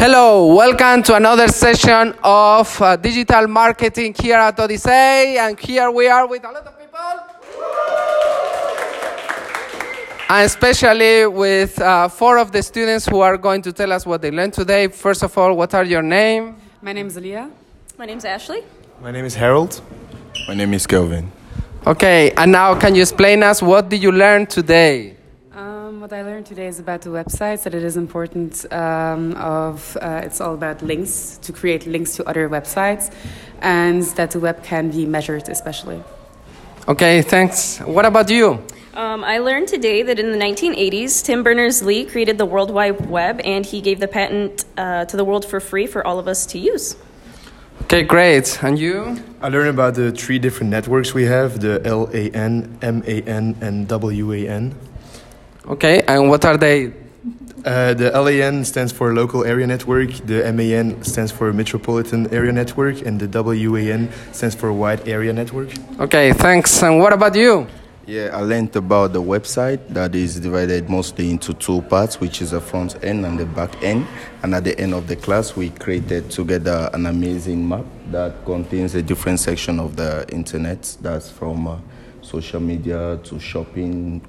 Hello, welcome to another session of uh, digital marketing here at Odisee. And here we are with a lot of people. And especially with uh, four of the students who are going to tell us what they learned today. First of all, what are your name? My name is Leah. My name is Ashley. My name is Harold. My name is Kelvin. Okay, and now can you explain us what did you learn today? Um, what I learned today is about the websites that it is important um, of uh, it's all about links to create links to other websites and that the web can be measured especially. Okay, thanks. What about you? Um, I learned today that in the 1980s, Tim Berners Lee created the World Wide Web and he gave the patent uh, to the world for free for all of us to use. Okay, great. And you? I learned about the three different networks we have the LAN, MAN, and WAN. Okay, and what are they? Uh, the LAN stands for Local Area Network, the MAN stands for Metropolitan Area Network, and the WAN stands for Wide Area Network. Okay, thanks. And what about you? Yeah, I learned about the website that is divided mostly into two parts, which is the front end and the back end. And at the end of the class, we created together an amazing map that contains a different section of the internet. That's from uh, social media to shopping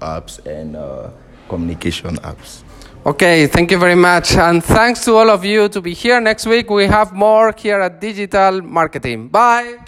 apps and uh, communication apps. Okay, thank you very much. And thanks to all of you to be here. Next week we have more here at Digital Marketing. Bye.